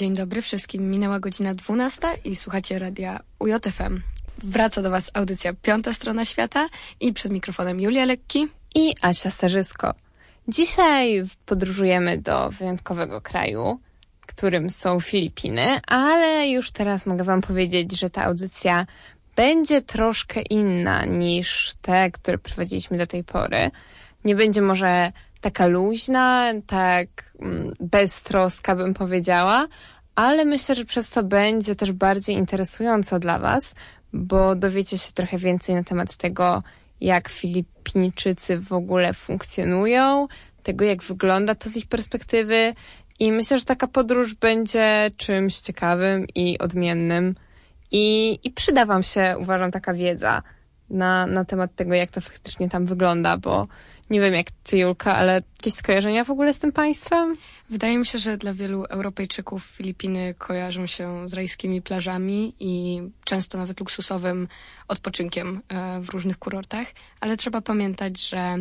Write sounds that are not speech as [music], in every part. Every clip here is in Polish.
Dzień dobry wszystkim. Minęła godzina 12 i słuchacie radia UJFM. Wraca do Was audycja Piąta Strona Świata i przed mikrofonem Julia Lekki i Asia Starzysko. Dzisiaj podróżujemy do wyjątkowego kraju, którym są Filipiny, ale już teraz mogę Wam powiedzieć, że ta audycja będzie troszkę inna niż te, które prowadziliśmy do tej pory. Nie będzie może taka luźna, tak mm, beztroska bym powiedziała, ale myślę, że przez to będzie też bardziej interesująca dla Was, bo dowiecie się trochę więcej na temat tego, jak Filipińczycy w ogóle funkcjonują, tego jak wygląda to z ich perspektywy i myślę, że taka podróż będzie czymś ciekawym i odmiennym. I, i przyda Wam się, uważam, taka wiedza na, na temat tego, jak to faktycznie tam wygląda, bo nie wiem jak ty, Julka, ale jakieś skojarzenia w ogóle z tym państwem? Wydaje mi się, że dla wielu Europejczyków Filipiny kojarzą się z rajskimi plażami i często nawet luksusowym odpoczynkiem e, w różnych kurortach, ale trzeba pamiętać, że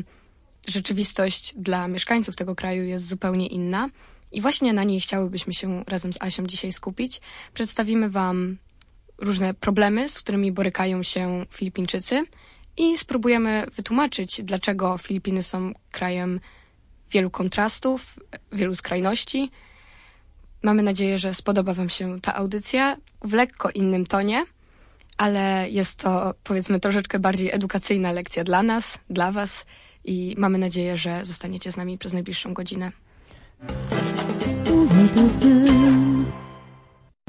rzeczywistość dla mieszkańców tego kraju jest zupełnie inna i właśnie na niej chciałybyśmy się razem z Asią dzisiaj skupić. Przedstawimy Wam różne problemy, z którymi borykają się Filipińczycy i spróbujemy wytłumaczyć, dlaczego Filipiny są krajem wielu kontrastów, wielu skrajności. Mamy nadzieję, że spodoba Wam się ta audycja w lekko innym tonie, ale jest to powiedzmy troszeczkę bardziej edukacyjna lekcja dla nas, dla Was i mamy nadzieję, że zostaniecie z nami przez najbliższą godzinę.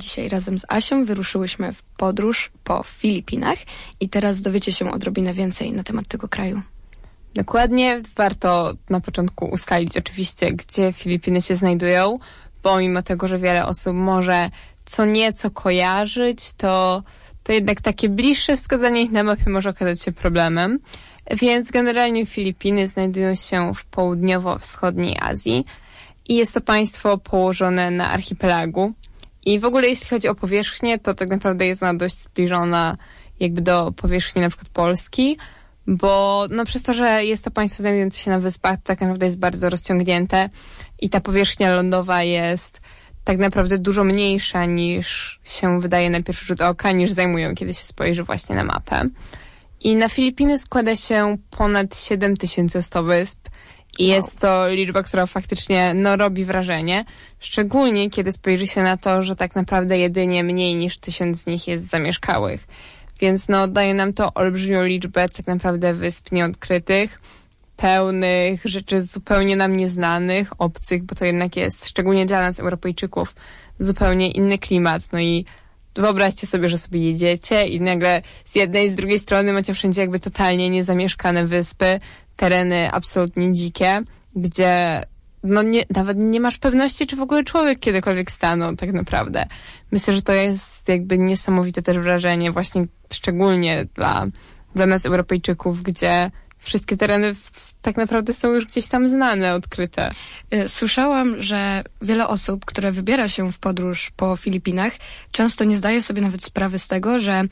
Dzisiaj razem z Asią wyruszyłyśmy w podróż po Filipinach i teraz dowiecie się odrobinę więcej na temat tego kraju. Dokładnie, warto na początku ustalić oczywiście, gdzie Filipiny się znajdują, bo mimo tego, że wiele osób może co nieco kojarzyć, to, to jednak takie bliższe wskazanie ich na mapie może okazać się problemem. Więc generalnie Filipiny znajdują się w południowo-wschodniej Azji i jest to państwo położone na archipelagu, i w ogóle jeśli chodzi o powierzchnię, to tak naprawdę jest ona dość zbliżona jakby do powierzchni na przykład Polski, bo no przez to, że jest to państwo znajdujące się na wyspach, to tak naprawdę jest bardzo rozciągnięte i ta powierzchnia lądowa jest tak naprawdę dużo mniejsza niż się wydaje na pierwszy rzut oka, niż zajmują, kiedy się spojrzy właśnie na mapę. I na Filipiny składa się ponad 7100 wysp, i jest to liczba, która faktycznie no, robi wrażenie. Szczególnie kiedy spojrzy się na to, że tak naprawdę jedynie mniej niż tysiąc z nich jest zamieszkałych. Więc no, daje nam to olbrzymią liczbę tak naprawdę wysp nieodkrytych, pełnych rzeczy zupełnie nam nieznanych, obcych, bo to jednak jest, szczególnie dla nas, Europejczyków, zupełnie inny klimat. No i wyobraźcie sobie, że sobie jedziecie i nagle z jednej i z drugiej strony macie wszędzie jakby totalnie niezamieszkane wyspy, tereny absolutnie dzikie, gdzie no nie, nawet nie masz pewności, czy w ogóle człowiek kiedykolwiek stanął tak naprawdę. Myślę, że to jest jakby niesamowite też wrażenie, właśnie szczególnie dla, dla nas Europejczyków, gdzie wszystkie tereny w, tak naprawdę są już gdzieś tam znane, odkryte. Y, słyszałam, że wiele osób, które wybiera się w podróż po Filipinach, często nie zdaje sobie nawet sprawy z tego, że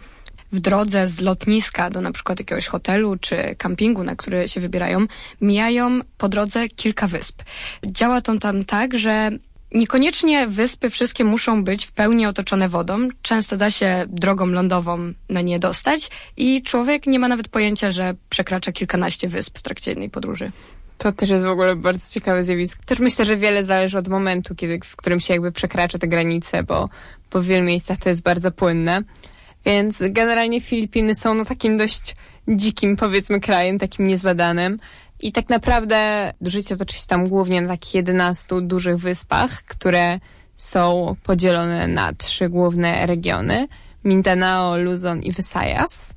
w drodze z lotniska do na przykład jakiegoś hotelu czy kampingu, na który się wybierają, mijają po drodze kilka wysp. Działa to tam tak, że Niekoniecznie wyspy wszystkie muszą być w pełni otoczone wodą. Często da się drogą lądową na nie dostać i człowiek nie ma nawet pojęcia, że przekracza kilkanaście wysp w trakcie jednej podróży. To też jest w ogóle bardzo ciekawe zjawisko. Też myślę, że wiele zależy od momentu, kiedy, w którym się jakby przekracza te granice, bo, bo w wielu miejscach to jest bardzo płynne. Więc generalnie Filipiny są no takim dość dzikim, powiedzmy, krajem, takim niezbadanym. I tak naprawdę życie toczy się tam głównie na takich 11 dużych wyspach, które są podzielone na trzy główne regiony. Mindanao, Luzon i Visayas.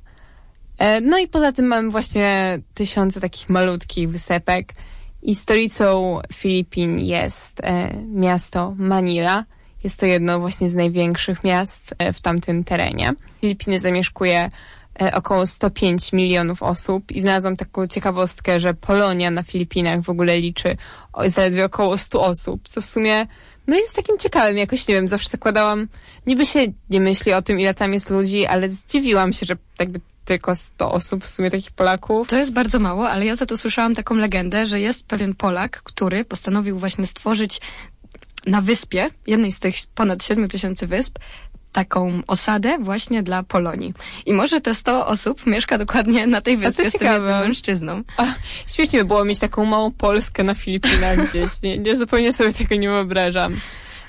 E, no i poza tym mamy właśnie tysiące takich malutkich wysepek i stolicą Filipin jest e, miasto Manila. Jest to jedno właśnie z największych miast e, w tamtym terenie. Filipiny zamieszkuje e, około 105 milionów osób i znalazłam taką ciekawostkę, że Polonia na Filipinach w ogóle liczy zaledwie około 100 osób, co w sumie no jest takim ciekawym, jakoś nie wiem, zawsze zakładałam, niby się nie myśli o tym, ile tam jest ludzi, ale zdziwiłam się, że jakby tylko 100 osób w sumie takich Polaków. To jest bardzo mało, ale ja za to słyszałam taką legendę, że jest pewien Polak, który postanowił właśnie stworzyć na wyspie, jednej z tych ponad 7 tysięcy wysp, taką osadę właśnie dla Polonii. I może te 100 osób mieszka dokładnie na tej wyspie z tym jednym mężczyzną. A, śmiesznie by było mieć taką małą Polskę na Filipinach [laughs] gdzieś. Nie, nie zupełnie sobie tego nie wyobrażam.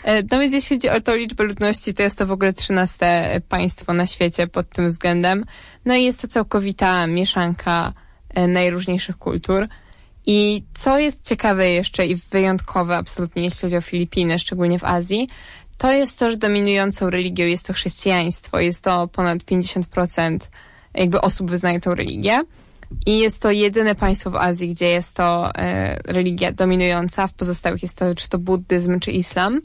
E, no więc jeśli chodzi o tą liczbę ludności, to jest to w ogóle 13 państwo na świecie pod tym względem. No i jest to całkowita mieszanka e, najróżniejszych kultur. I co jest ciekawe jeszcze i wyjątkowe absolutnie, jeśli chodzi o Filipiny, szczególnie w Azji, to jest to, że dominującą religią jest to chrześcijaństwo. Jest to ponad 50% jakby osób wyznaje tą religię. I jest to jedyne państwo w Azji, gdzie jest to e, religia dominująca. W pozostałych jest to czy to buddyzm, czy islam.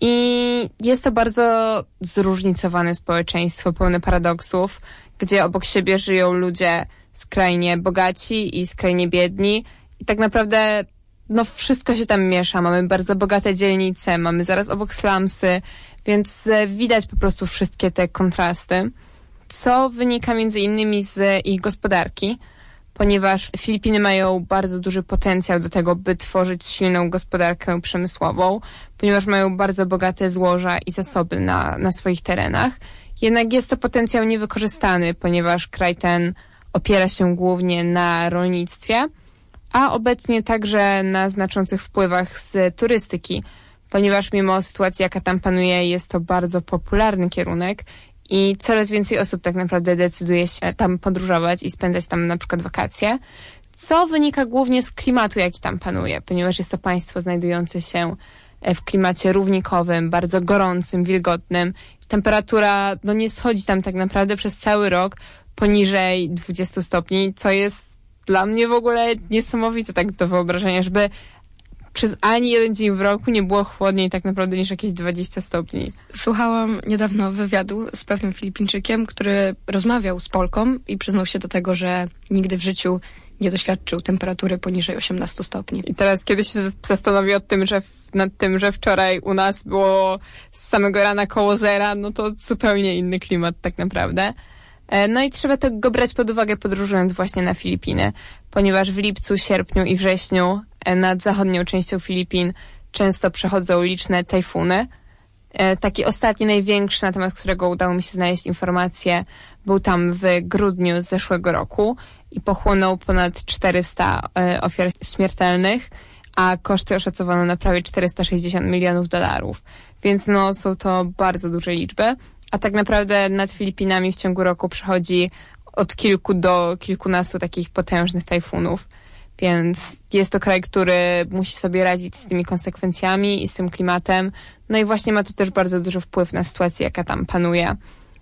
I jest to bardzo zróżnicowane społeczeństwo, pełne paradoksów, gdzie obok siebie żyją ludzie skrajnie bogaci i skrajnie biedni. I tak naprawdę no wszystko się tam miesza. Mamy bardzo bogate dzielnice, mamy zaraz obok slumsy, więc e, widać po prostu wszystkie te kontrasty, co wynika między innymi z ich gospodarki, ponieważ Filipiny mają bardzo duży potencjał do tego, by tworzyć silną gospodarkę przemysłową, ponieważ mają bardzo bogate złoża i zasoby na, na swoich terenach. Jednak jest to potencjał niewykorzystany, ponieważ kraj ten opiera się głównie na rolnictwie, a obecnie także na znaczących wpływach z turystyki, ponieważ mimo sytuacji, jaka tam panuje, jest to bardzo popularny kierunek i coraz więcej osób tak naprawdę decyduje się tam podróżować i spędzać tam na przykład wakacje, co wynika głównie z klimatu, jaki tam panuje, ponieważ jest to państwo znajdujące się w klimacie równikowym, bardzo gorącym, wilgotnym. Temperatura no, nie schodzi tam tak naprawdę przez cały rok poniżej 20 stopni, co jest dla mnie w ogóle niesamowite tak do wyobrażenia, żeby przez ani jeden dzień w roku nie było chłodniej tak naprawdę niż jakieś 20 stopni. Słuchałam niedawno wywiadu z pewnym Filipińczykiem, który rozmawiał z Polką i przyznał się do tego, że nigdy w życiu nie doświadczył temperatury poniżej 18 stopni. I teraz kiedy się zastanowi od tym, że nad tym, że wczoraj u nas było z samego rana koło zera, no to zupełnie inny klimat tak naprawdę. E, no i trzeba tego brać pod uwagę podróżując właśnie na Filipiny, ponieważ w lipcu, sierpniu i wrześniu e, nad zachodnią częścią Filipin często przechodzą liczne tajfuny. E, taki ostatni, największy, na temat którego udało mi się znaleźć informacje, był tam w grudniu zeszłego roku i pochłonął ponad 400 ofiar śmiertelnych, a koszty oszacowano na prawie 460 milionów dolarów. Więc no, są to bardzo duże liczby a tak naprawdę nad Filipinami w ciągu roku przychodzi od kilku do kilkunastu takich potężnych tajfunów. Więc jest to kraj, który musi sobie radzić z tymi konsekwencjami i z tym klimatem. No i właśnie ma to też bardzo duży wpływ na sytuację, jaka tam panuje.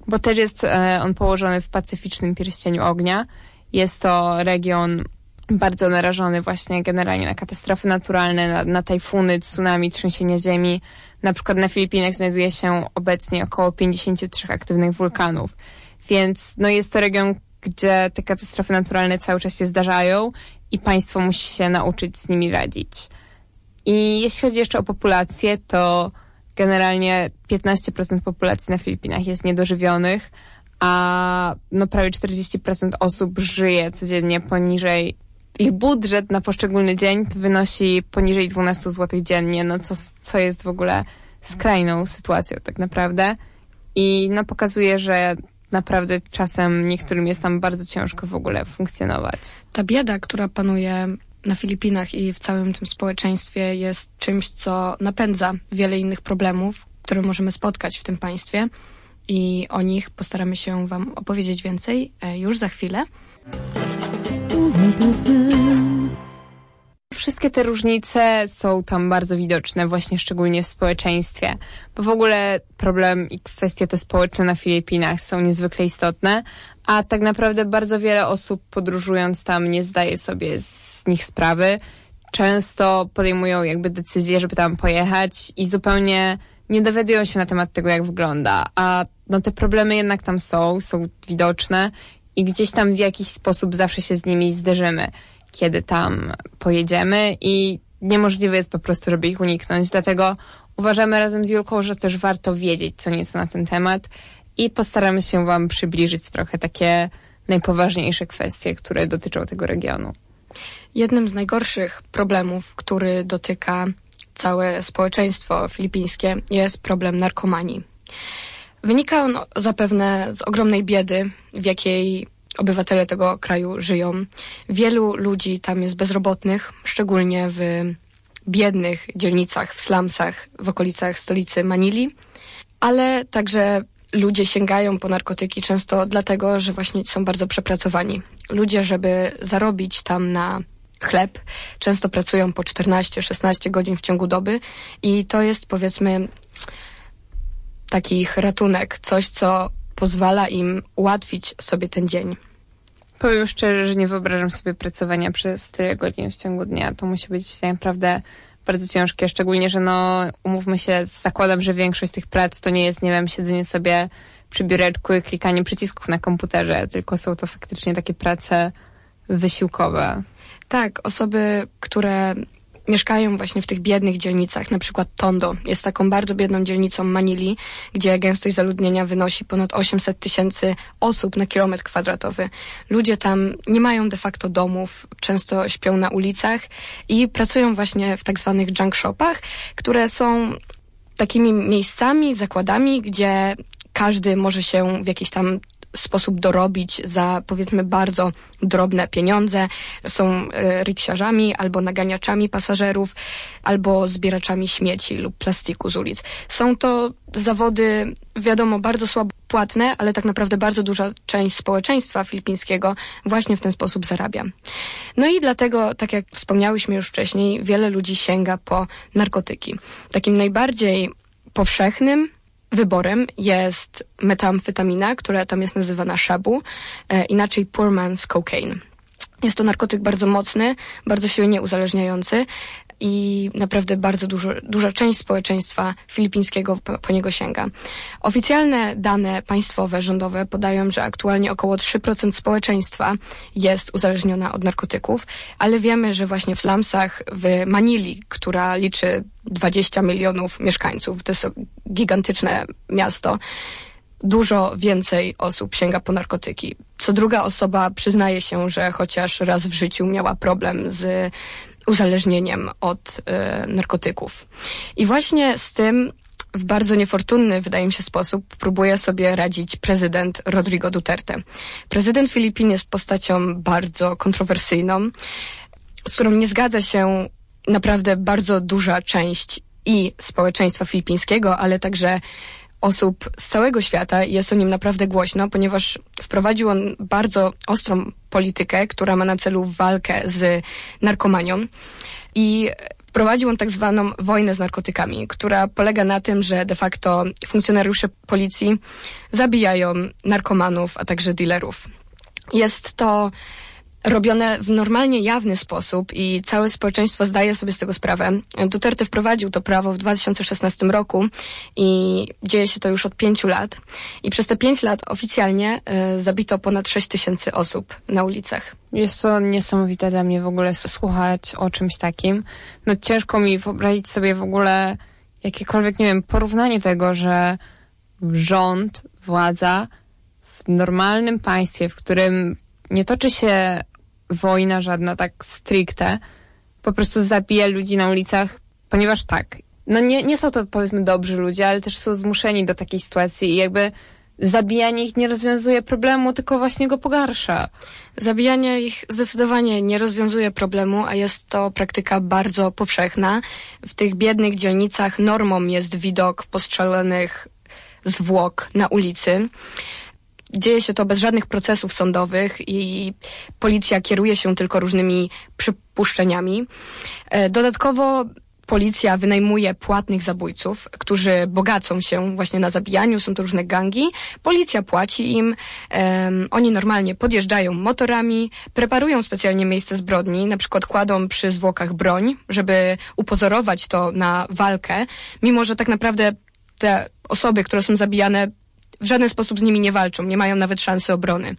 Bo też jest e, on położony w pacyficznym pierścieniu ognia. Jest to region bardzo narażony właśnie generalnie na katastrofy naturalne, na, na tajfuny, tsunami, trzęsienia ziemi. Na przykład na Filipinach znajduje się obecnie około 53 aktywnych wulkanów. Więc no jest to region, gdzie te katastrofy naturalne cały czas się zdarzają i państwo musi się nauczyć z nimi radzić. I jeśli chodzi jeszcze o populację, to generalnie 15% populacji na Filipinach jest niedożywionych, a no prawie 40% osób żyje codziennie poniżej ich budżet na poszczególny dzień wynosi poniżej 12 zł dziennie, no co, co jest w ogóle skrajną sytuacją tak naprawdę. I no pokazuje, że naprawdę czasem niektórym jest tam bardzo ciężko w ogóle funkcjonować. Ta bieda, która panuje na Filipinach i w całym tym społeczeństwie jest czymś, co napędza wiele innych problemów, które możemy spotkać w tym państwie i o nich postaramy się Wam opowiedzieć więcej e, już za chwilę. Wszystkie te różnice są tam bardzo widoczne, właśnie szczególnie w społeczeństwie, bo w ogóle problem i kwestie te społeczne na Filipinach są niezwykle istotne, a tak naprawdę bardzo wiele osób podróżując tam nie zdaje sobie z nich sprawy. Często podejmują jakby decyzję, żeby tam pojechać i zupełnie nie dowiadują się na temat tego, jak wygląda, a no te problemy jednak tam są, są widoczne i gdzieś tam w jakiś sposób zawsze się z nimi zderzymy, kiedy tam pojedziemy i niemożliwe jest po prostu, żeby ich uniknąć. Dlatego uważamy razem z Julką, że też warto wiedzieć co nieco na ten temat i postaramy się Wam przybliżyć trochę takie najpoważniejsze kwestie, które dotyczą tego regionu. Jednym z najgorszych problemów, który dotyka całe społeczeństwo filipińskie, jest problem narkomanii. Wynika on zapewne z ogromnej biedy, w jakiej obywatele tego kraju żyją. Wielu ludzi tam jest bezrobotnych, szczególnie w biednych dzielnicach, w slumsach, w okolicach stolicy Manili, ale także ludzie sięgają po narkotyki często dlatego, że właśnie są bardzo przepracowani. Ludzie, żeby zarobić tam na chleb, często pracują po 14-16 godzin w ciągu doby i to jest powiedzmy taki ich ratunek, coś, co pozwala im ułatwić sobie ten dzień. Powiem szczerze, że nie wyobrażam sobie pracowania przez tyle godzin w ciągu dnia. To musi być naprawdę bardzo ciężkie, szczególnie, że no, umówmy się, zakładam, że większość tych prac to nie jest, nie wiem, siedzenie sobie przy biureczku i klikanie przycisków na komputerze, tylko są to faktycznie takie prace wysiłkowe. Tak, osoby, które mieszkają właśnie w tych biednych dzielnicach, na przykład Tondo jest taką bardzo biedną dzielnicą Manili, gdzie gęstość zaludnienia wynosi ponad 800 tysięcy osób na kilometr kwadratowy. Ludzie tam nie mają de facto domów, często śpią na ulicach i pracują właśnie w tak zwanych junk shopach, które są takimi miejscami, zakładami, gdzie każdy może się w jakiś tam sposób dorobić za powiedzmy bardzo drobne pieniądze. Są e, riksiarzami albo naganiaczami pasażerów, albo zbieraczami śmieci lub plastiku z ulic. Są to zawody, wiadomo, bardzo słabo płatne, ale tak naprawdę bardzo duża część społeczeństwa filipińskiego właśnie w ten sposób zarabia. No i dlatego, tak jak wspomniałyśmy już wcześniej, wiele ludzi sięga po narkotyki. Takim najbardziej powszechnym wyborem jest metamfetamina, która tam jest nazywana shabu, e, inaczej poor man's cocaine. Jest to narkotyk bardzo mocny, bardzo silnie uzależniający i naprawdę bardzo dużo, duża część społeczeństwa filipińskiego po, po, niego sięga. Oficjalne dane państwowe, rządowe podają, że aktualnie około 3% społeczeństwa jest uzależniona od narkotyków, ale wiemy, że właśnie w slumsach w Manili, która liczy 20 milionów mieszkańców, to jest gigantyczne miasto, dużo więcej osób sięga po narkotyki. Co druga osoba przyznaje się, że chociaż raz w życiu miała problem z uzależnieniem od y, narkotyków. I właśnie z tym w bardzo niefortunny, wydaje mi się, sposób próbuje sobie radzić prezydent Rodrigo Duterte. Prezydent Filipin jest postacią bardzo kontrowersyjną, z którą nie zgadza się naprawdę bardzo duża część i społeczeństwa filipińskiego, ale także osób z całego świata jest o nim naprawdę głośno, ponieważ wprowadził on bardzo ostrą politykę, która ma na celu walkę z narkomanią. I wprowadził on tak zwaną wojnę z narkotykami, która polega na tym, że de facto funkcjonariusze policji zabijają narkomanów, a także dealerów. Jest to robione w normalnie jawny sposób i całe społeczeństwo zdaje sobie z tego sprawę. Duterte wprowadził to prawo w 2016 roku i dzieje się to już od pięciu lat. I przez te pięć lat oficjalnie y, zabito ponad sześć tysięcy osób na ulicach. Jest to niesamowite dla mnie w ogóle słuchać o czymś takim. No ciężko mi wyobrazić sobie w ogóle jakiekolwiek, nie wiem, porównanie tego, że rząd, władza w normalnym państwie, w którym nie toczy się wojna żadna tak stricte, po prostu zabija ludzi na ulicach, ponieważ tak, no nie, nie są to powiedzmy dobrzy ludzie, ale też są zmuszeni do takiej sytuacji i jakby zabijanie ich nie rozwiązuje problemu, tylko właśnie go pogarsza. Zabijanie ich zdecydowanie nie rozwiązuje problemu, a jest to praktyka bardzo powszechna. W tych biednych dzielnicach normą jest widok postrzelonych zwłok na ulicy. Dzieje się to bez żadnych procesów sądowych i policja kieruje się tylko różnymi przypuszczeniami. E, dodatkowo policja wynajmuje płatnych zabójców, którzy bogacą się właśnie na zabijaniu, są to różne gangi. Policja płaci im, um, oni normalnie podjeżdżają motorami, preparują specjalnie miejsce zbrodni, na przykład kładą przy zwłokach broń, żeby upozorować to na walkę, mimo że tak naprawdę te osoby, które są zabijane, w żaden sposób z nimi nie walczą, nie mają nawet szansy obrony.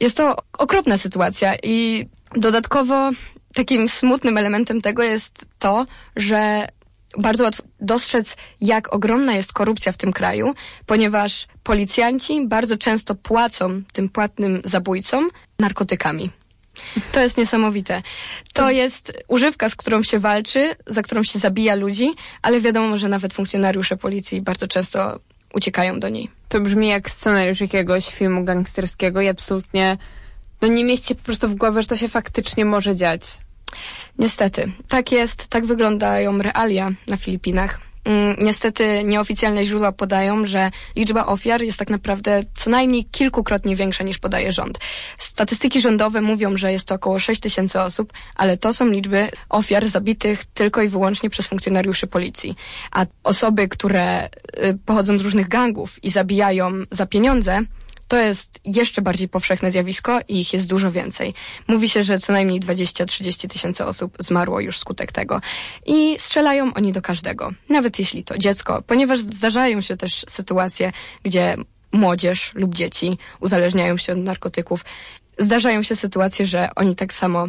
Jest to okropna sytuacja i dodatkowo takim smutnym elementem tego jest to, że bardzo łatwo dostrzec, jak ogromna jest korupcja w tym kraju, ponieważ policjanci bardzo często płacą tym płatnym zabójcom narkotykami. To jest niesamowite. To jest używka, z którą się walczy, za którą się zabija ludzi, ale wiadomo, że nawet funkcjonariusze policji bardzo często uciekają do niej. To brzmi jak scenariusz jakiegoś filmu gangsterskiego i absolutnie no nie mieści po prostu w głowie, że to się faktycznie może dziać. Niestety, tak jest, tak wyglądają realia na Filipinach. Mm, niestety nieoficjalne źródła podają, że liczba ofiar jest tak naprawdę co najmniej kilkukrotnie większa niż podaje rząd. Statystyki rządowe mówią, że jest to około 6 tysięcy osób, ale to są liczby ofiar zabitych tylko i wyłącznie przez funkcjonariuszy policji. A osoby, które y, pochodzą z różnych gangów i zabijają za pieniądze, to jest jeszcze bardziej powszechne zjawisko i ich jest dużo więcej. Mówi się, że co najmniej 20-30 tysięcy osób zmarło już skutek tego. I strzelają oni do każdego, nawet jeśli to dziecko, ponieważ zdarzają się też sytuacje, gdzie młodzież lub dzieci uzależniają się od narkotyków. Zdarzają się sytuacje, że oni tak samo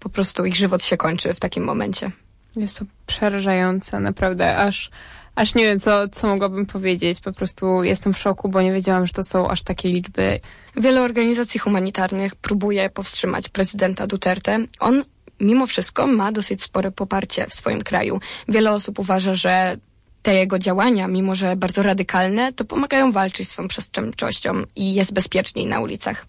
po prostu ich żywot się kończy w takim momencie. Jest to przerażające, naprawdę, aż aż nie wiem, co, co mogłabym powiedzieć. Po prostu jestem w szoku, bo nie wiedziałam, że to są aż takie liczby. Wiele organizacji humanitarnych próbuje powstrzymać prezydenta Duterte. On mimo wszystko ma dosyć spore poparcie w swoim kraju. Wiele osób uważa, że te jego działania, mimo że bardzo radykalne, to pomagają walczyć z tą przestępczością i jest bezpieczniej na ulicach.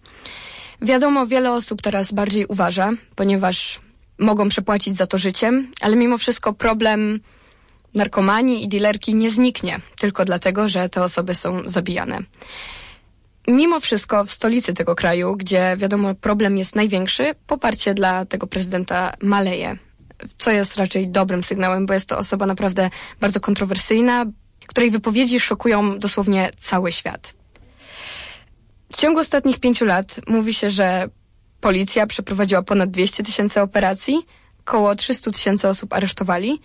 Wiadomo, wiele osób teraz bardziej uważa, ponieważ mogą przepłacić za to życiem, ale mimo wszystko problem narkomanii i dilerki nie zniknie tylko dlatego, że te osoby są zabijane. Mimo wszystko w stolicy tego kraju, gdzie wiadomo problem jest największy, poparcie dla tego prezydenta maleje, co jest raczej dobrym sygnałem, bo jest to osoba naprawdę bardzo kontrowersyjna, której wypowiedzi szokują dosłownie cały świat. W ciągu ostatnich pięciu lat mówi się, że policja przeprowadziła ponad 200 tysięcy operacji, około 300 tysięcy osób aresztowali,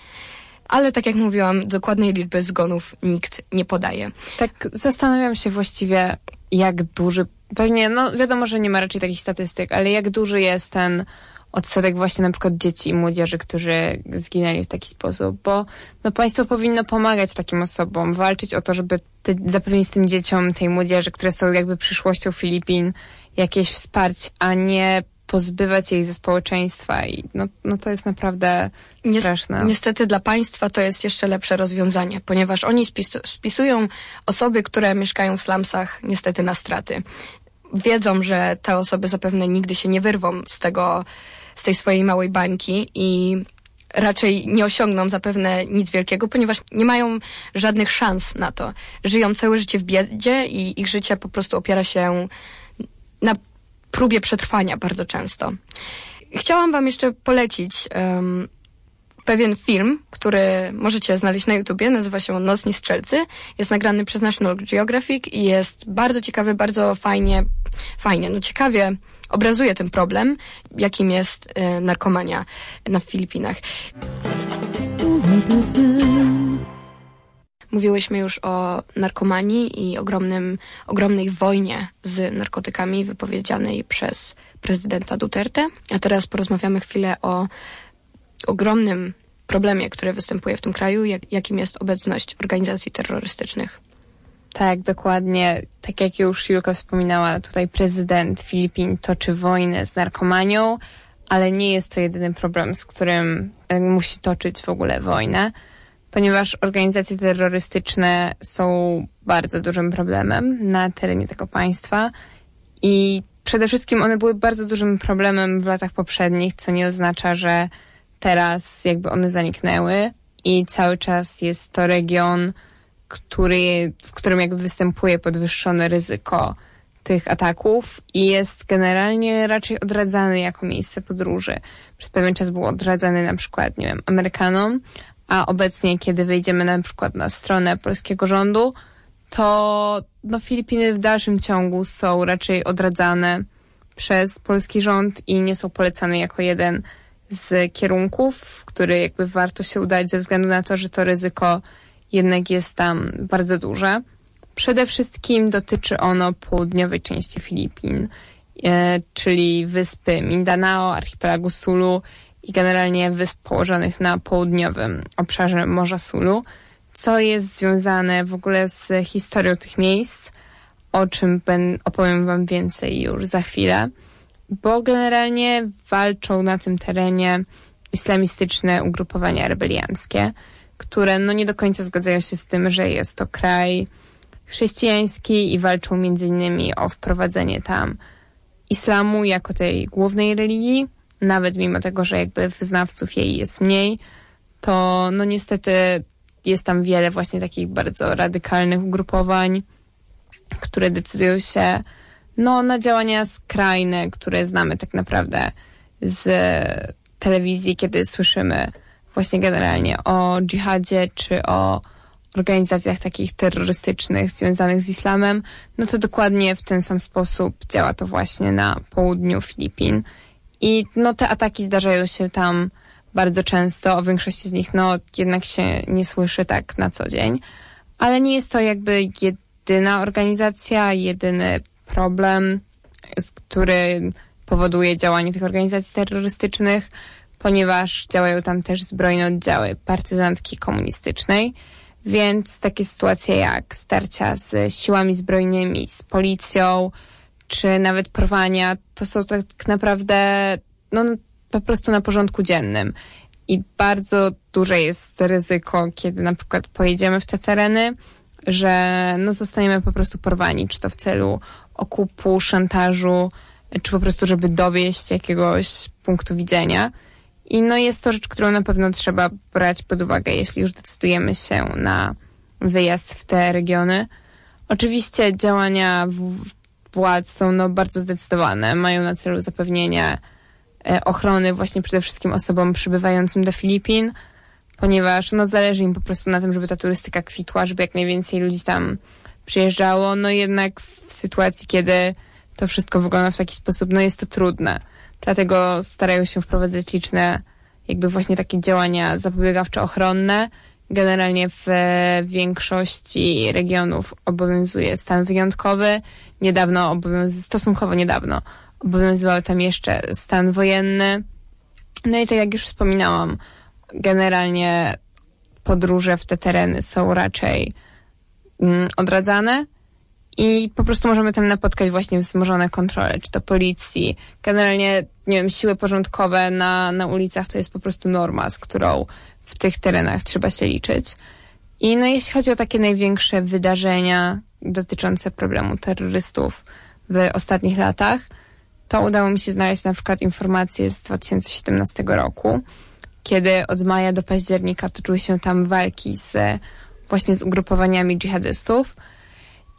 ale tak jak mówiłam, dokładnej liczby zgonów nikt nie podaje. Tak zastanawiam się właściwie, jak duży, pewnie, no wiadomo, że nie ma raczej takich statystyk, ale jak duży jest ten odsetek właśnie na przykład dzieci i młodzieży, którzy zginęli w taki sposób, bo no państwo powinno pomagać takim osobom, walczyć o to, żeby te, zapewnić tym dzieciom, tej młodzieży, które są jakby przyszłością Filipin, jakieś wsparcie, a nie pozbywać jej ze społeczeństwa i no, no to jest naprawdę straszne. Niestety dla państwa to jest jeszcze lepsze rozwiązanie, ponieważ oni spisu spisują osoby, które mieszkają w slumsach niestety na straty. Wiedzą, że te osoby zapewne nigdy się nie wyrwą z tego, z tej swojej małej bańki i raczej nie osiągną zapewne nic wielkiego, ponieważ nie mają żadnych szans na to. Żyją całe życie w biedzie i ich życie po prostu opiera się na próbie przetrwania bardzo często. Chciałam Wam jeszcze polecić um, pewien film, który możecie znaleźć na YouTubie, nazywa się Nocni Strzelcy. Jest nagrany przez National Geographic i jest bardzo ciekawy, bardzo fajnie, fajnie, no ciekawie obrazuje ten problem, jakim jest y, narkomania na Filipinach. Mówiłyśmy już o narkomanii i ogromnym, ogromnej wojnie z narkotykami wypowiedzianej przez prezydenta Duterte. A teraz porozmawiamy chwilę o ogromnym problemie, który występuje w tym kraju, jak, jakim jest obecność organizacji terrorystycznych. Tak, dokładnie. Tak jak już Julka wspominała, tutaj prezydent Filipin toczy wojnę z narkomanią, ale nie jest to jedyny problem, z którym e, musi toczyć w ogóle wojnę ponieważ organizacje terrorystyczne są bardzo dużym problemem na terenie tego państwa i przede wszystkim one były bardzo dużym problemem w latach poprzednich, co nie oznacza, że teraz jakby one zaniknęły i cały czas jest to region, który, w którym jakby występuje podwyższone ryzyko tych ataków i jest generalnie raczej odradzany jako miejsce podróży. Przez pewien czas był odradzany na przykład, nie wiem, Amerykanom, a obecnie, kiedy wejdziemy na przykład na stronę polskiego rządu, to no, Filipiny w dalszym ciągu są raczej odradzane przez polski rząd i nie są polecane jako jeden z kierunków, w który jakby warto się udać ze względu na to, że to ryzyko jednak jest tam bardzo duże. Przede wszystkim dotyczy ono południowej części Filipin, e, czyli wyspy Mindanao, archipelagu Sulu i generalnie wysp położonych na południowym obszarze Morza Sulu, co jest związane w ogóle z historią tych miejsc, o czym ben, opowiem Wam więcej już za chwilę, bo generalnie walczą na tym terenie islamistyczne ugrupowania rebelianckie, które no nie do końca zgadzają się z tym, że jest to kraj chrześcijański i walczą między innymi o wprowadzenie tam islamu jako tej głównej religii, nawet mimo tego, że jakby wyznawców jej jest mniej, to no niestety jest tam wiele właśnie takich bardzo radykalnych ugrupowań, które decydują się no, na działania skrajne, które znamy tak naprawdę z telewizji, kiedy słyszymy właśnie generalnie o dżihadzie czy o organizacjach takich terrorystycznych związanych z islamem, no to dokładnie w ten sam sposób działa to właśnie na południu Filipin. I no te ataki zdarzają się tam bardzo często, o większości z nich no jednak się nie słyszy tak na co dzień, ale nie jest to jakby jedyna organizacja, jedyny problem, który powoduje działanie tych organizacji terrorystycznych, ponieważ działają tam też zbrojne oddziały partyzantki komunistycznej, więc takie sytuacje jak starcia z siłami zbrojnymi, z policją, czy nawet porwania, to są tak naprawdę no, po prostu na porządku dziennym. I bardzo duże jest ryzyko, kiedy na przykład pojedziemy w te tereny, że no, zostaniemy po prostu porwani, czy to w celu okupu, szantażu, czy po prostu, żeby dowieść jakiegoś punktu widzenia. I no jest to rzecz, którą na pewno trzeba brać pod uwagę, jeśli już decydujemy się na wyjazd w te regiony. Oczywiście działania władz są no bardzo zdecydowane, mają na celu zapewnienie e, ochrony właśnie przede wszystkim osobom przybywającym do Filipin, ponieważ no zależy im po prostu na tym, żeby ta turystyka kwitła, żeby jak najwięcej ludzi tam przyjeżdżało, no jednak w sytuacji, kiedy to wszystko wygląda w taki sposób, no jest to trudne. Dlatego starają się wprowadzać liczne jakby właśnie takie działania zapobiegawczo-ochronne. Generalnie w większości regionów obowiązuje stan wyjątkowy. Niedawno, obowiąz stosunkowo niedawno, obowiązywał tam jeszcze stan wojenny. No i tak jak już wspominałam, generalnie podróże w te tereny są raczej mm, odradzane i po prostu możemy tam napotkać właśnie wzmożone kontrole, czy to policji. Generalnie, nie wiem, siły porządkowe na, na ulicach to jest po prostu norma, z którą w tych terenach trzeba się liczyć. I no jeśli chodzi o takie największe wydarzenia dotyczące problemu terrorystów w ostatnich latach, to udało mi się znaleźć na przykład informacje z 2017 roku, kiedy od maja do października toczyły się tam walki z właśnie z ugrupowaniami dżihadystów.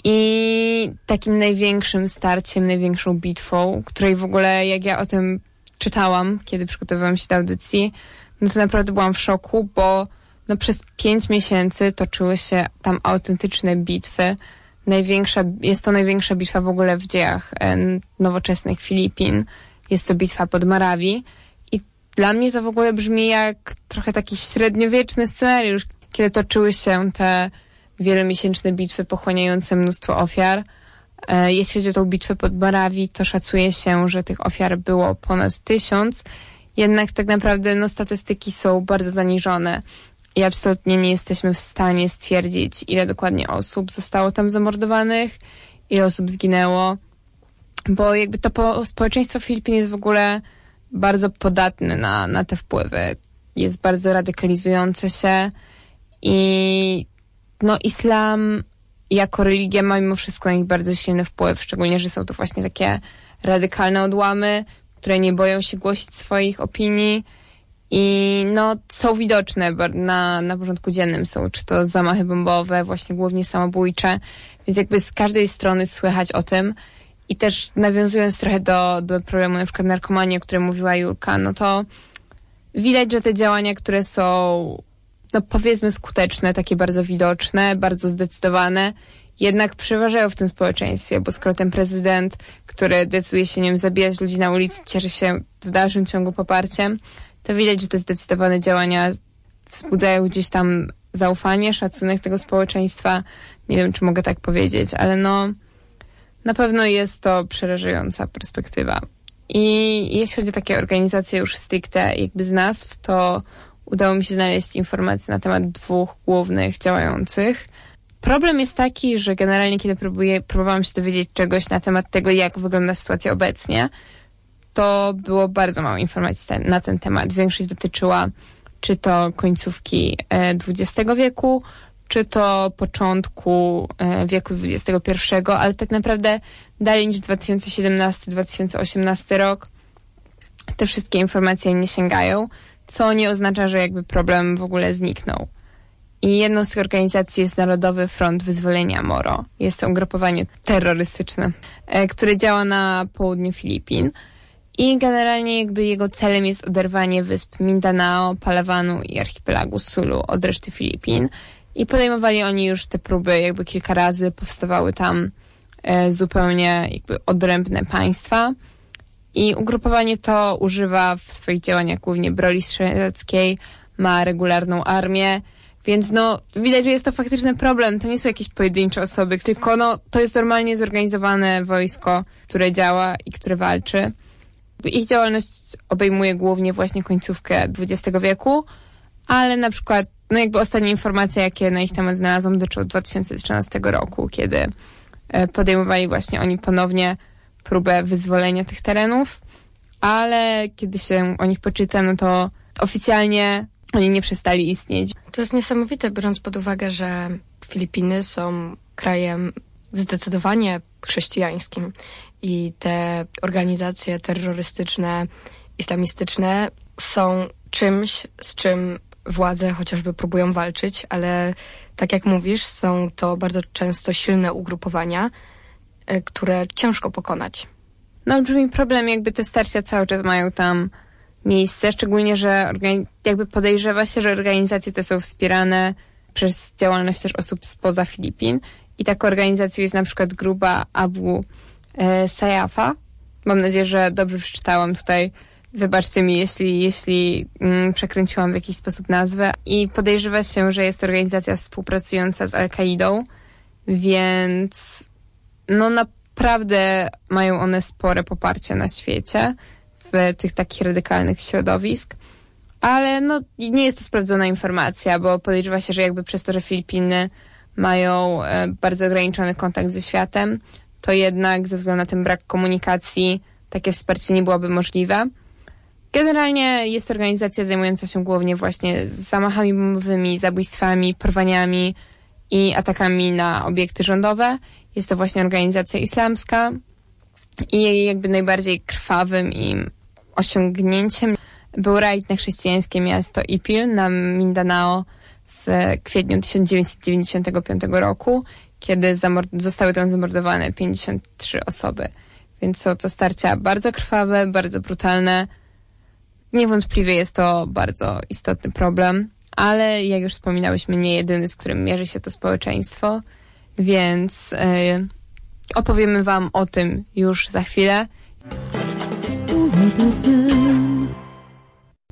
I takim największym starciem, największą bitwą, której w ogóle jak ja o tym czytałam, kiedy przygotowywałam się do audycji, no to naprawdę byłam w szoku, bo no przez pięć miesięcy toczyły się tam autentyczne bitwy. Największa, jest to największa bitwa w ogóle w dziejach e, nowoczesnych Filipin. Jest to bitwa pod Marawi. I dla mnie to w ogóle brzmi jak trochę taki średniowieczny scenariusz, kiedy toczyły się te wielomiesięczne bitwy pochłaniające mnóstwo ofiar. E, jeśli chodzi o tą bitwę pod Marawi, to szacuje się, że tych ofiar było ponad tysiąc. Jednak tak naprawdę no, statystyki są bardzo zaniżone i absolutnie nie jesteśmy w stanie stwierdzić, ile dokładnie osób zostało tam zamordowanych, ile osób zginęło, bo jakby to po, społeczeństwo Filipin jest w ogóle bardzo podatne na, na te wpływy. Jest bardzo radykalizujące się i no islam jako religia ma mimo wszystko na nich bardzo silny wpływ, szczególnie, że są to właśnie takie radykalne odłamy, które nie boją się głosić swoich opinii i no, są widoczne na, na porządku dziennym. Są czy to zamachy bombowe, właśnie głównie samobójcze, więc jakby z każdej strony słychać o tym. I też nawiązując trochę do, do problemu na przykład narkomanii, o którym mówiła Julka, no to widać, że te działania, które są no powiedzmy skuteczne, takie bardzo widoczne, bardzo zdecydowane, jednak przeważają w tym społeczeństwie, bo skoro ten prezydent, który decyduje się, wiem, zabijać ludzi na ulicy, cieszy się w dalszym ciągu poparciem, to widać, że te zdecydowane działania wzbudzają gdzieś tam zaufanie, szacunek tego społeczeństwa. Nie wiem, czy mogę tak powiedzieć, ale no, na pewno jest to przerażająca perspektywa. I jeśli chodzi o takie organizacje już stricte jakby z nazw, to udało mi się znaleźć informacje na temat dwóch głównych działających. Problem jest taki, że generalnie kiedy próbuję, próbowałam się dowiedzieć czegoś na temat tego, jak wygląda sytuacja obecnie, to było bardzo mało informacji ten, na ten temat. Większość dotyczyła czy to końcówki XX e, wieku, czy to początku e, wieku XXI, ale tak naprawdę dalej niż 2017-2018 rok te wszystkie informacje nie sięgają, co nie oznacza, że jakby problem w ogóle zniknął. I jedną z tych organizacji jest Narodowy Front Wyzwolenia Moro. Jest to ugrupowanie terrorystyczne, e, które działa na południu Filipin. I generalnie jakby jego celem jest oderwanie wysp Mindanao, Palawanu i archipelagu Sulu od reszty Filipin. I podejmowali oni już te próby jakby kilka razy, powstawały tam e, zupełnie jakby odrębne państwa. I ugrupowanie to używa w swoich działaniach głównie broni strzeleckiej, ma regularną armię, więc no widać, że jest to faktyczny problem. To nie są jakieś pojedyncze osoby, tylko no to jest normalnie zorganizowane wojsko, które działa i które walczy. Ich działalność obejmuje głównie właśnie końcówkę XX wieku, ale na przykład, no jakby ostatnie informacje, jakie na ich temat znalazłam, dotyczą 2013 roku, kiedy e, podejmowali właśnie oni ponownie próbę wyzwolenia tych terenów, ale kiedy się o nich poczyta, no to oficjalnie oni nie przestali istnieć. To jest niesamowite, biorąc pod uwagę, że Filipiny są krajem zdecydowanie chrześcijańskim i te organizacje terrorystyczne, islamistyczne są czymś, z czym władze chociażby próbują walczyć, ale tak jak mówisz, są to bardzo często silne ugrupowania, e, które ciężko pokonać. No olbrzymi problem, jakby te starcia cały czas mają tam miejsce, szczególnie, że jakby podejrzewa się, że organizacje te są wspierane przez działalność też osób spoza Filipin. I taką organizacją jest na przykład grupa Abu e, Sayafa. Mam nadzieję, że dobrze przeczytałam tutaj. Wybaczcie mi, jeśli, jeśli mm, przekręciłam w jakiś sposób nazwę. I podejrzewa się, że jest organizacja współpracująca z Al-Kaidą, więc no naprawdę mają one spore poparcie na świecie tych takich radykalnych środowisk. Ale no, nie jest to sprawdzona informacja, bo podejrzewa się, że jakby przez to, że Filipiny mają e, bardzo ograniczony kontakt ze światem, to jednak ze względu na ten brak komunikacji takie wsparcie nie byłoby możliwe. Generalnie jest organizacja zajmująca się głównie właśnie zamachami bombowymi, zabójstwami, porwaniami i atakami na obiekty rządowe. Jest to właśnie organizacja islamska i jej jakby najbardziej krwawym i osiągnięciem był rajd na chrześcijańskie miasto Ipil na Mindanao w kwietniu 1995 roku, kiedy zostały tam zamordowane 53 osoby. Więc są to starcia bardzo krwawe, bardzo brutalne. Niewątpliwie jest to bardzo istotny problem, ale jak już wspominałyśmy, nie jedyny, z którym mierzy się to społeczeństwo, więc yy, opowiemy Wam o tym już za chwilę.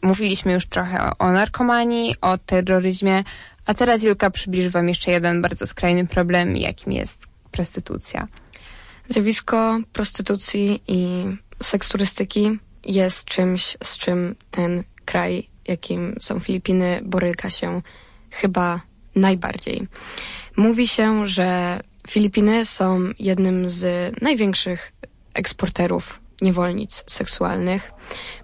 Mówiliśmy już trochę o narkomanii, o terroryzmie, a teraz Julka przybliży Wam jeszcze jeden bardzo skrajny problem, jakim jest prostytucja. Zjawisko prostytucji i seksturystyki jest czymś, z czym ten kraj, jakim są Filipiny, boryka się chyba najbardziej. Mówi się, że Filipiny są jednym z największych eksporterów niewolnic seksualnych.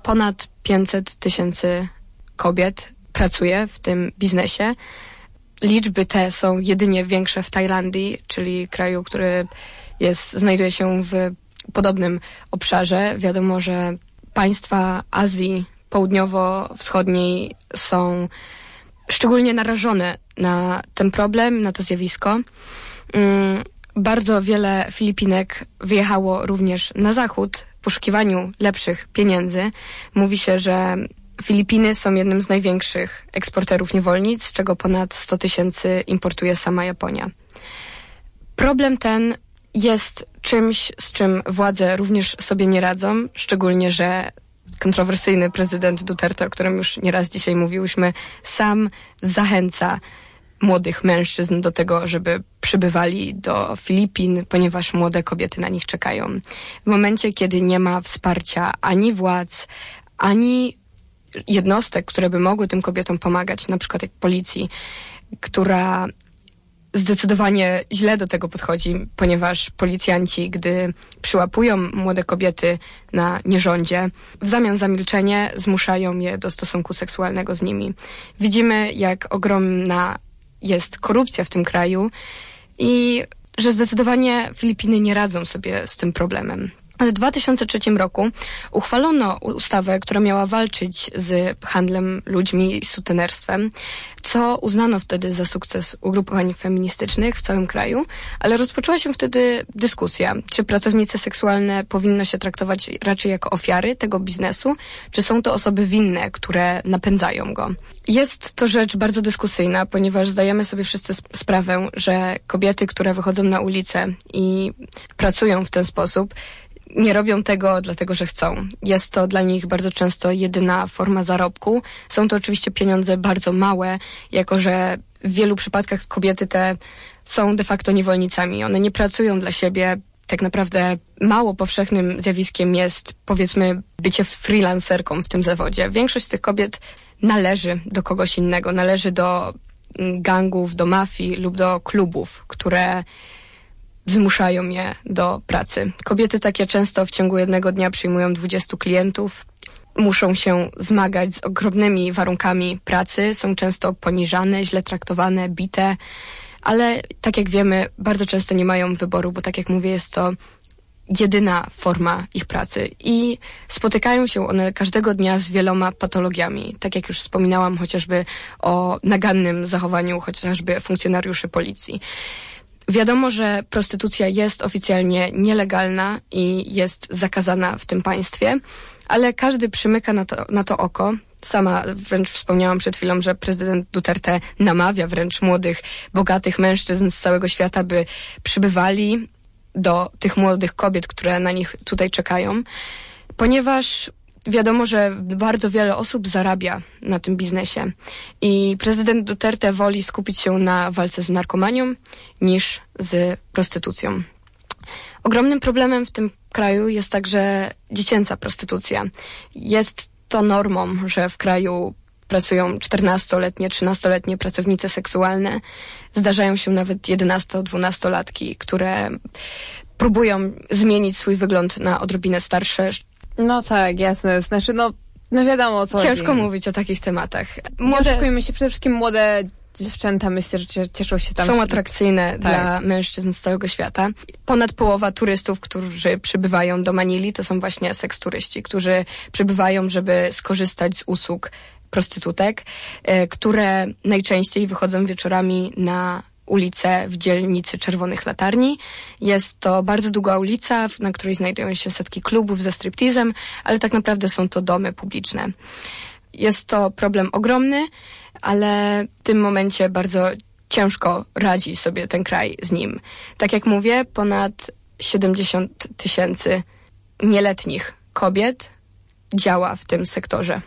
Ponad 500 tysięcy kobiet pracuje w tym biznesie. Liczby te są jedynie większe w Tajlandii, czyli kraju, który jest, znajduje się w podobnym obszarze. Wiadomo, że państwa Azji Południowo-Wschodniej są szczególnie narażone na ten problem, na to zjawisko. Mm, bardzo wiele Filipinek wyjechało również na zachód poszukiwaniu lepszych pieniędzy. Mówi się, że Filipiny są jednym z największych eksporterów niewolnic, z czego ponad 100 tysięcy importuje sama Japonia. Problem ten jest czymś, z czym władze również sobie nie radzą, szczególnie, że kontrowersyjny prezydent Duterte, o którym już nieraz dzisiaj mówiłyśmy, sam zachęca młodych mężczyzn do tego, żeby przybywali do Filipin, ponieważ młode kobiety na nich czekają. W momencie, kiedy nie ma wsparcia ani władz, ani jednostek, które by mogły tym kobietom pomagać, na przykład jak policji, która zdecydowanie źle do tego podchodzi, ponieważ policjanci, gdy przyłapują młode kobiety na nierządzie, w zamian za milczenie zmuszają je do stosunku seksualnego z nimi. Widzimy, jak ogromna jest korupcja w tym kraju i że zdecydowanie Filipiny nie radzą sobie z tym problemem. W 2003 roku uchwalono ustawę, która miała walczyć z handlem ludźmi i sutenerstwem, co uznano wtedy za sukces ugrupowań feministycznych w całym kraju, ale rozpoczęła się wtedy dyskusja, czy pracownice seksualne powinno się traktować raczej jako ofiary tego biznesu, czy są to osoby winne, które napędzają go. Jest to rzecz bardzo dyskusyjna, ponieważ zdajemy sobie wszyscy sprawę, że kobiety, które wychodzą na ulicę i pracują w ten sposób, nie robią tego dlatego, że chcą. Jest to dla nich bardzo często jedyna forma zarobku. Są to oczywiście pieniądze bardzo małe, jako że w wielu przypadkach kobiety te są de facto niewolnicami. One nie pracują dla siebie. Tak naprawdę mało powszechnym zjawiskiem jest, powiedzmy, bycie freelancerką w tym zawodzie. Większość z tych kobiet należy do kogoś innego, należy do mm, gangów, do mafii lub do klubów, które zmuszają je do pracy. Kobiety takie często w ciągu jednego dnia przyjmują 20 klientów, muszą się zmagać z ogromnymi warunkami pracy, są często poniżane, źle traktowane, bite, ale tak jak wiemy, bardzo często nie mają wyboru, bo tak jak mówię, jest to jedyna forma ich pracy i spotykają się one każdego dnia z wieloma patologiami. Tak jak już wspominałam chociażby o nagannym zachowaniu chociażby funkcjonariuszy policji. Wiadomo, że prostytucja jest oficjalnie nielegalna i jest zakazana w tym państwie, ale każdy przymyka na to, na to oko. Sama wręcz wspomniałam przed chwilą, że prezydent Duterte namawia wręcz młodych, bogatych mężczyzn z całego świata, by przybywali do tych młodych kobiet, które na nich tutaj czekają, ponieważ wiadomo, że bardzo wiele osób zarabia na tym biznesie i prezydent Duterte woli skupić się na walce z narkomanią niż z prostytucją. Ogromnym problemem w tym kraju jest także dziecięca prostytucja. Jest to normą, że w kraju pracują 14-letnie, 13-letnie pracownice seksualne. Zdarzają się nawet 11-12-latki, które próbują zmienić swój wygląd na odrobinę starsze, no tak, jasne. Znaczy, no, no wiadomo o co Ciężko chodzi. mówić o takich tematach. Młode... Nie się, przede wszystkim młode dziewczęta myślę, że cieszą się tam. Są atrakcyjne tak. dla mężczyzn z całego świata. Ponad połowa turystów, którzy przybywają do Manili, to są właśnie seksturyści, którzy przybywają, żeby skorzystać z usług prostytutek, e, które najczęściej wychodzą wieczorami na ulicę w dzielnicy Czerwonych Latarni. Jest to bardzo długa ulica, na której znajdują się setki klubów ze striptizem, ale tak naprawdę są to domy publiczne. Jest to problem ogromny, ale w tym momencie bardzo ciężko radzi sobie ten kraj z nim. Tak jak mówię, ponad 70 tysięcy nieletnich kobiet działa w tym sektorze.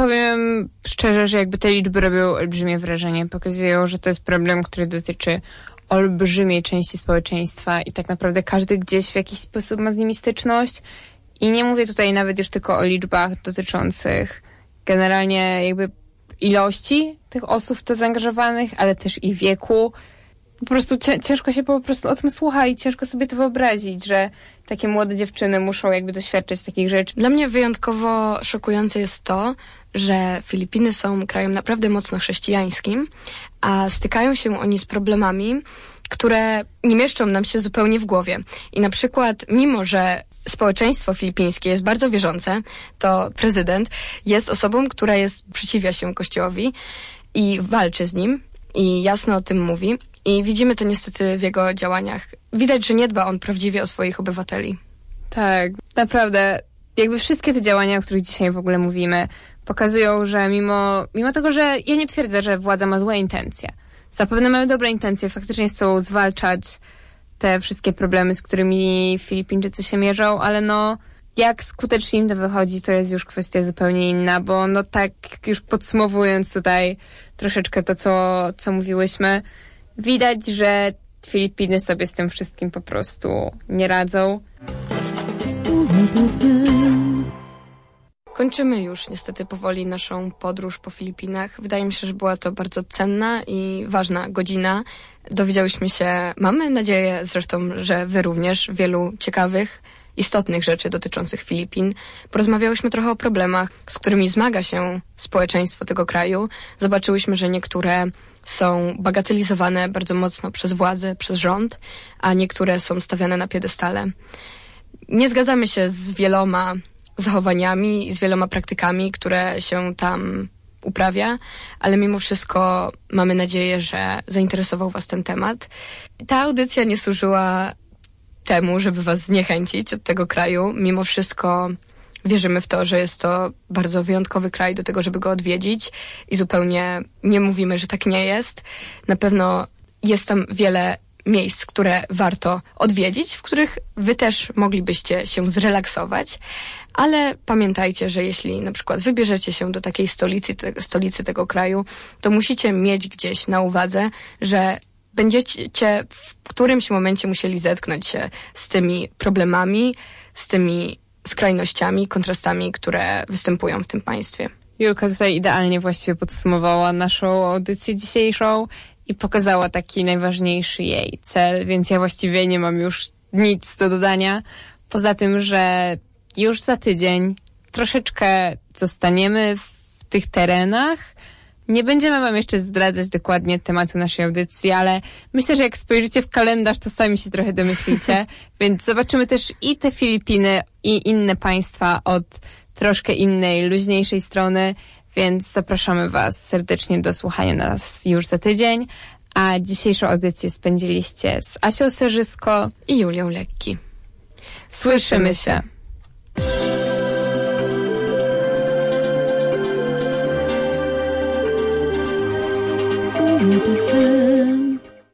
Powiem szczerze, że jakby te liczby robią olbrzymie wrażenie. Pokazują, że to jest problem, który dotyczy olbrzymiej części społeczeństwa i tak naprawdę każdy gdzieś w jakiś sposób ma z nimi styczność. I nie mówię tutaj nawet już tylko o liczbach dotyczących generalnie jakby ilości tych osób w to zaangażowanych, ale też i wieku. Po prostu ciężko się po prostu o tym słucha i ciężko sobie to wyobrazić, że takie młode dziewczyny muszą jakby doświadczać takich rzeczy. Dla mnie wyjątkowo szokujące jest to, że Filipiny są krajem naprawdę mocno chrześcijańskim, a stykają się oni z problemami, które nie mieszczą nam się zupełnie w głowie. I na przykład, mimo że społeczeństwo filipińskie jest bardzo wierzące, to prezydent jest osobą, która jest, przeciwia się Kościołowi i walczy z nim i jasno o tym mówi. I widzimy to niestety w jego działaniach. Widać, że nie dba on prawdziwie o swoich obywateli. Tak, naprawdę. Jakby wszystkie te działania, o których dzisiaj w ogóle mówimy, pokazują, że mimo, mimo tego, że ja nie twierdzę, że władza ma złe intencje. Zapewne mają dobre intencje, faktycznie chcą zwalczać te wszystkie problemy, z którymi Filipińczycy się mierzą, ale no jak skutecznie im to wychodzi, to jest już kwestia zupełnie inna, bo no tak już podsumowując tutaj troszeczkę to, co, co mówiłyśmy, widać, że Filipiny sobie z tym wszystkim po prostu nie radzą. Kończymy już niestety powoli naszą podróż po Filipinach. Wydaje mi się, że była to bardzo cenna i ważna godzina. Dowiedziałyśmy się, mamy nadzieję zresztą, że wy również, wielu ciekawych, istotnych rzeczy dotyczących Filipin. Porozmawiałyśmy trochę o problemach, z którymi zmaga się społeczeństwo tego kraju. Zobaczyłyśmy, że niektóre są bagatelizowane bardzo mocno przez władze, przez rząd, a niektóre są stawiane na piedestale. Nie zgadzamy się z wieloma zachowaniami i z wieloma praktykami, które się tam uprawia, ale mimo wszystko mamy nadzieję, że zainteresował Was ten temat. Ta audycja nie służyła temu, żeby Was zniechęcić od tego kraju. Mimo wszystko wierzymy w to, że jest to bardzo wyjątkowy kraj do tego, żeby go odwiedzić i zupełnie nie mówimy, że tak nie jest. Na pewno jest tam wiele miejsc, które warto odwiedzić, w których wy też moglibyście się zrelaksować, ale pamiętajcie, że jeśli na przykład wybierzecie się do takiej stolicy, te, stolicy tego kraju, to musicie mieć gdzieś na uwadze, że będziecie w którymś momencie musieli zetknąć się z tymi problemami, z tymi skrajnościami, kontrastami, które występują w tym państwie. Julka tutaj idealnie właściwie podsumowała naszą audycję dzisiejszą i pokazała taki najważniejszy jej cel, więc ja właściwie nie mam już nic do dodania. Poza tym, że już za tydzień troszeczkę zostaniemy w tych terenach. Nie będziemy Wam jeszcze zdradzać dokładnie tematu naszej audycji, ale myślę, że jak spojrzycie w kalendarz, to sami się trochę domyślicie. [laughs] Więc zobaczymy też i te Filipiny, i inne państwa od troszkę innej, luźniejszej strony. Więc zapraszamy Was serdecznie do słuchania nas już za tydzień. A dzisiejszą audycję spędziliście z Asią Serzysko i Julią Lekki. Słyszymy się. 你独自。